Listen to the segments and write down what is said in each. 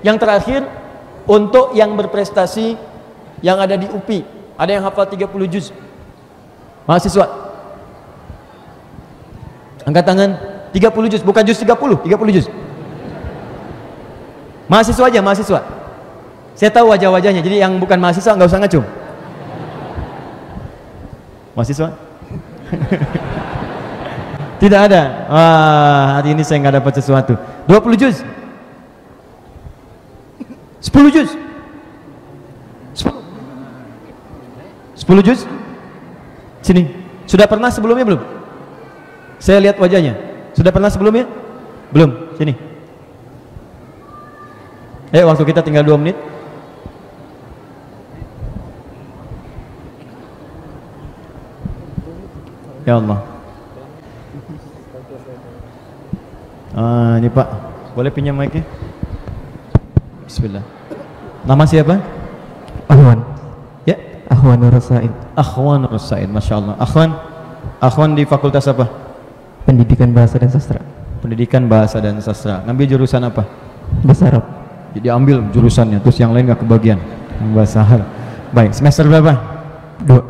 Yang terakhir untuk yang berprestasi yang ada di UPI, ada yang hafal 30 juz. Mahasiswa. Angkat tangan 30 juz, bukan juz 30, 30 juz. Mahasiswa aja, mahasiswa. Saya tahu wajah-wajahnya, jadi yang bukan mahasiswa nggak usah ngacung. Mahasiswa? Tidak ada. Wah, hari ini saya nggak dapat sesuatu. 20 juz. 10 juz. 10. 10 juz. Sini. Sudah pernah sebelumnya belum? Saya lihat wajahnya. Sudah pernah sebelumnya? Belum. Sini. Eh, waktu kita tinggal 2 menit. Ya Allah. Ah, ini Pak. Boleh pinjam mic-nya? Bismillah. Nama siapa? Ahwan. Ya, Ahwan Rasain. Akhwan Rusain, Masya Allah. Akhwan, Akhwan di fakultas apa? Pendidikan Bahasa dan Sastra. Pendidikan Bahasa dan Sastra. Ngambil jurusan apa? Bahasa Arab. Jadi ambil jurusannya, terus yang lain nggak kebagian. Bahasa Arab. Baik, semester berapa? Dua.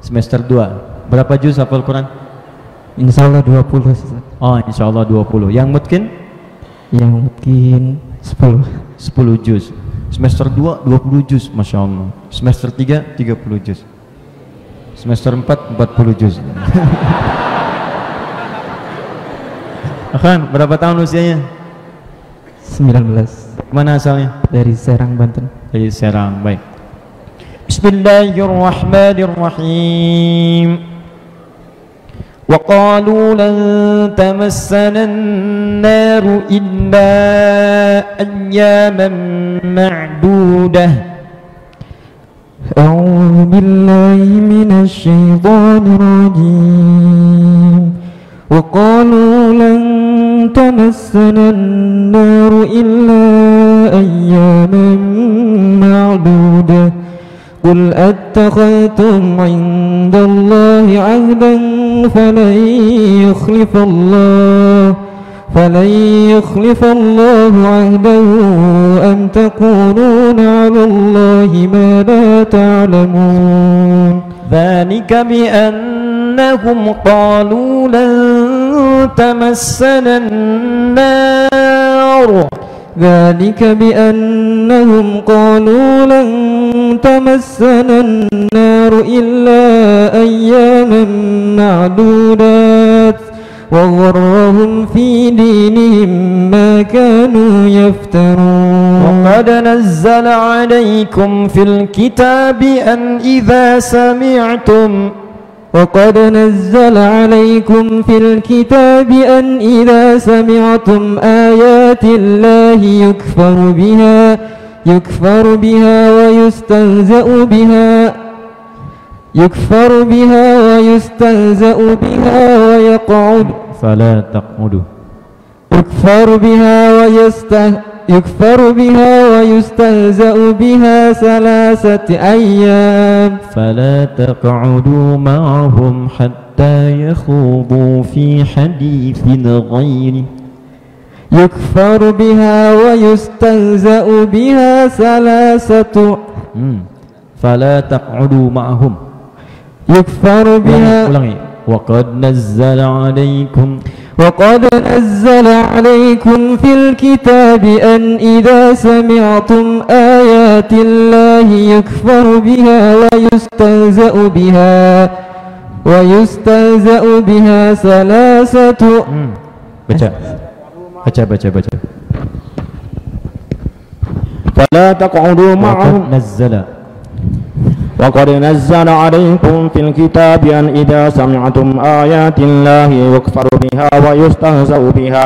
Semester 2. Berapa juz hafal Quran? Insya Allah 20 Ustaz. Oh, insya Allah 20. Yang mungkin Yang mungkin 10. 10 juz. Semester 2 20 juz, Masya Allah. Semester 3 30 juz. Semester 4 40 juz. Akan berapa tahun usianya? 19. Mana asalnya? Dari Serang, Banten. Dari Serang, baik. Bismillahirrahmanirrahim. وقالوا لن تمسنا النار إلا أياما معدودة. أعوذ بالله من الشيطان الرجيم. وقالوا لن تمسنا النار إلا أياما معدودة. قل أتخذتم عند الله عهدا فلن يخلف الله فلن يخلف الله عهده أم تقولون على الله ما لا تعلمون ذلك بأنهم قالوا لن تمسنا النار. ذلك بأنهم قالوا لن تمسنا النار إلا أياما معدودات وغرهم في دينهم ما كانوا يفترون. وقد نزل عليكم في الكتاب أن إذا سمعتم وقد نزل عليكم في الكتاب أن إذا سمعتم آيات الله يكفر بها يكفر بها ويستهزأ بها. يكفر بها ويستهزأ بها ويقعد. فلا تقعدوا يكفر بها ويسته يكفر بها ويستهزأ بها ثلاثة أيام. فلا تقعدوا معهم حتى يخوضوا في حديث غيره. يكفر بها ويستهزأ بها ثلاثة. فلا تقعدوا معهم. يكفر بها ulangi وقد نزل عليكم. وقد نزل عليكم في الكتاب أن إذا سمعتم آيات الله يكفر بها ويستهزأ بها ويستهزأ بها ثلاثة. baca baca baca baca فلا تقعدوا معهم وقد نزل وقد نزل عليكم في الكتاب أن إذا سمعتم آيات الله يكفر بها ويستهزأ بها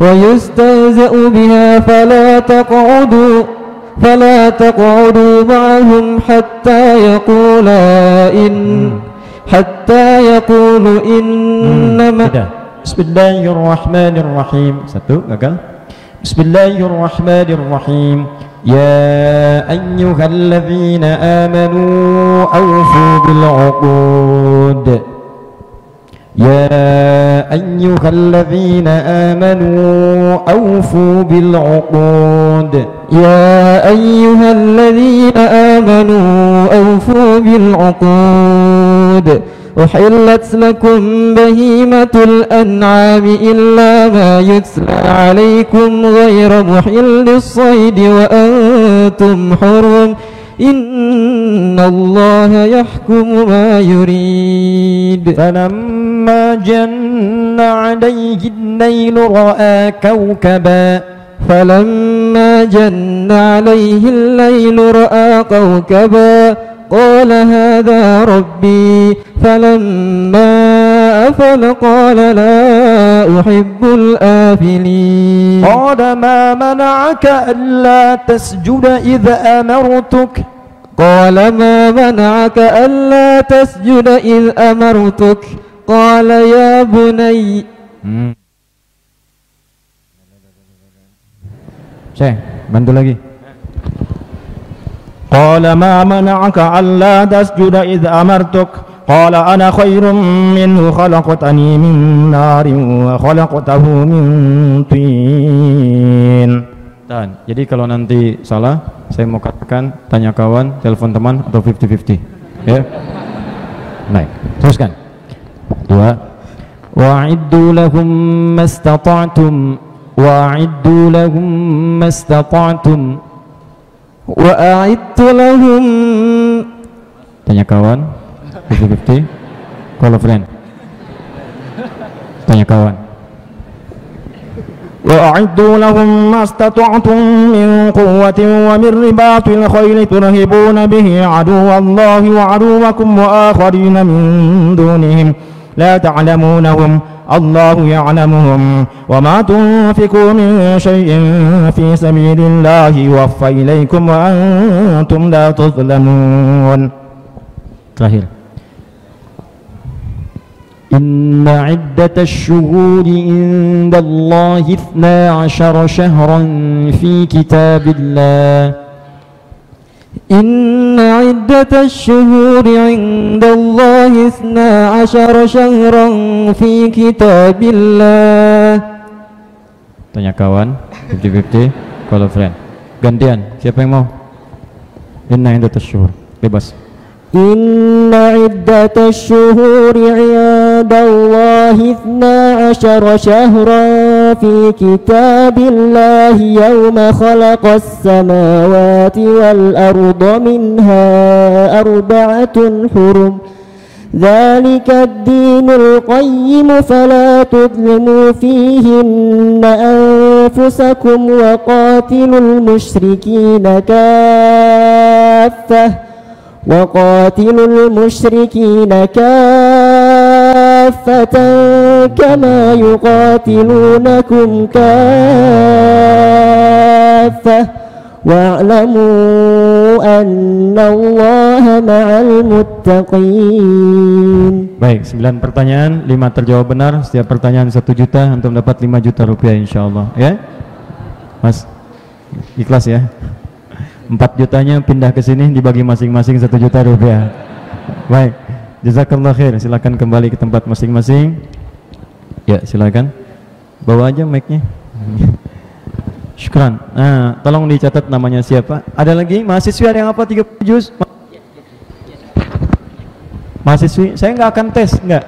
ويستهزأ بها فلا تقعدوا فلا تقعدوا معهم حتى يقولا إن حتى يقولوا إنما بسم الله الرحمن الرحيم satu gagal. بسم الله الرحمن الرحيم يا أيها الذين آمنوا أوفوا بالعقود يا أيها الذين آمنوا أوفوا بالعقود. يا أيها الذين آمنوا أوفوا بالعقود. أحلت لكم بهيمة الأنعام إلا ما يتلى عليكم غير محل الصيد وأنتم حرم. إن الله يحكم ما يريد. فلما جن عليه الليل رأى كوكبا فلما جن عليه الليل رأى كوكبا قال هذا ربي فلما أفل قال لا أحب الآفلين. قال ما منعك ألا تسجد إذ أمرتك؟ قال ما منعك ألا تسجد إذ أمرتك؟ قال يا بني. Saya bantu lagi قال ما منعك ألا تسجد إذ أمرتك قال أنا خير منه خلقتني من نار وخلقته من طين Tahan. Jadi kalau nanti salah, saya mau katakan tanya kawan, telepon teman atau 50-50. Ya. Naik. Teruskan. Dua. Wa'iddu lahum mastata'tum wa'iddu lahum mastata'tum وأعدت لهم Tanya kawan 50-50 Call a friend Tanya kawan وأعدوا لهم ما استطعتم من قوة ومن رباط الخيل ترهبون به عدو الله وعدوكم وآخرين من دونهم لا تعلمونهم الله يعلمهم وما تنفقوا من شيء في سبيل الله يوفى إليكم وأنتم لا تظلمون. Terakhir إن عدة الشهور عند الله اثنا عشر شهرا في كتاب الله. إن عدة الشهور عند الله اثنا عشر شهرا في كتاب الله Tanya kawan 50-50 Call a friend Gantian Siapa yang mau Inna inda tasyur Bebas إن عدة الشهور عند الله اثنا عشر شهرا في كتاب الله يوم خلق السماوات والأرض منها أربعة حرم. ذلك الدين القيم فلا تظلموا فيهن أنفسكم وقاتلوا المشركين كافةً. وقاتلوا المشركين كافة. كما يقاتلونكم كافة واعلموا أن الله مع المتقين Baik 9 pertanyaan 5 terjawab benar Setiap pertanyaan 1 juta Antum dapat 5 juta rupiah insyaAllah Ya Mas Ikhlas ya 4 jutanya pindah ke sini dibagi masing-masing 1 juta rupiah. Baik. Jazakallah khair. Silakan kembali ke tempat masing-masing. Ya, silakan. Bawa aja mic-nya. Syukran. Nah, tolong dicatat namanya siapa. Ada lagi mahasiswa yang apa 30 juz? Ma- Mahasiswi, saya nggak akan tes, nggak.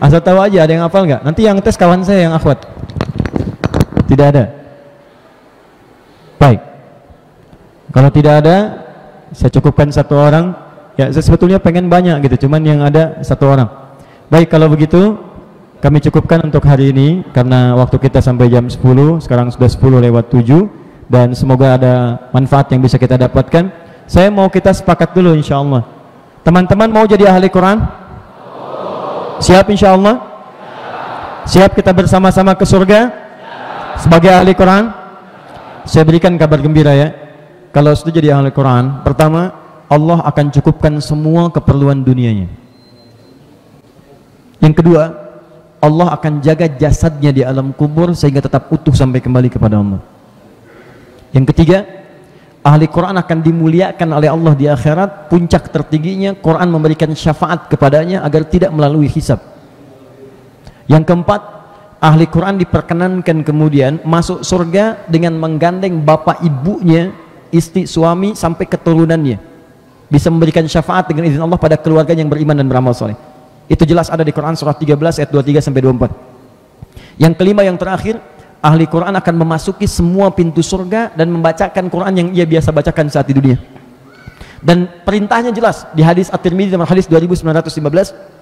Asal tahu aja ada yang hafal nggak? Nanti yang tes kawan saya yang akhwat. Tidak ada. Baik. Kalau tidak ada, saya cukupkan satu orang. Ya, saya sebetulnya pengen banyak gitu, cuman yang ada satu orang. Baik, kalau begitu kami cukupkan untuk hari ini karena waktu kita sampai jam 10, sekarang sudah 10 lewat 7 dan semoga ada manfaat yang bisa kita dapatkan. Saya mau kita sepakat dulu insya Allah. Teman-teman mau jadi ahli Quran? Siap insya Allah? Siap kita bersama-sama ke surga? Sebagai ahli Quran? Saya berikan kabar gembira ya kalau sudah jadi ahli Quran, pertama Allah akan cukupkan semua keperluan dunianya. Yang kedua, Allah akan jaga jasadnya di alam kubur sehingga tetap utuh sampai kembali kepada Allah. Yang ketiga, ahli Quran akan dimuliakan oleh Allah di akhirat, puncak tertingginya Quran memberikan syafaat kepadanya agar tidak melalui hisab. Yang keempat, ahli Quran diperkenankan kemudian masuk surga dengan menggandeng bapak ibunya, istri suami sampai keturunannya. Bisa memberikan syafaat dengan izin Allah pada keluarga yang beriman dan beramal soleh. Itu jelas ada di Quran surah 13 ayat 23 sampai 24. Yang kelima yang terakhir, ahli Quran akan memasuki semua pintu surga dan membacakan Quran yang ia biasa bacakan saat di dunia. Dan perintahnya jelas di hadis At-Tirmidzi nomor hadis 2915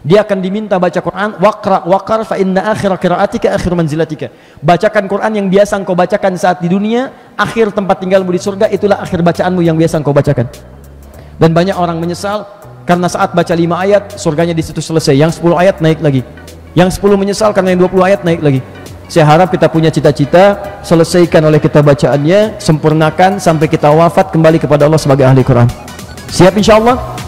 dia akan diminta baca Quran waqra waqar fa inna akhir qiraatika akhir manzilatika. Bacakan Quran yang biasa engkau bacakan saat di dunia, akhir tempat tinggalmu di surga itulah akhir bacaanmu yang biasa engkau bacakan. Dan banyak orang menyesal karena saat baca 5 ayat surganya di situ selesai. Yang 10 ayat naik lagi. Yang 10 menyesal karena yang 20 ayat naik lagi. Saya harap kita punya cita-cita selesaikan oleh kita bacaannya, sempurnakan sampai kita wafat kembali kepada Allah sebagai ahli Quran. Siap insya Allah?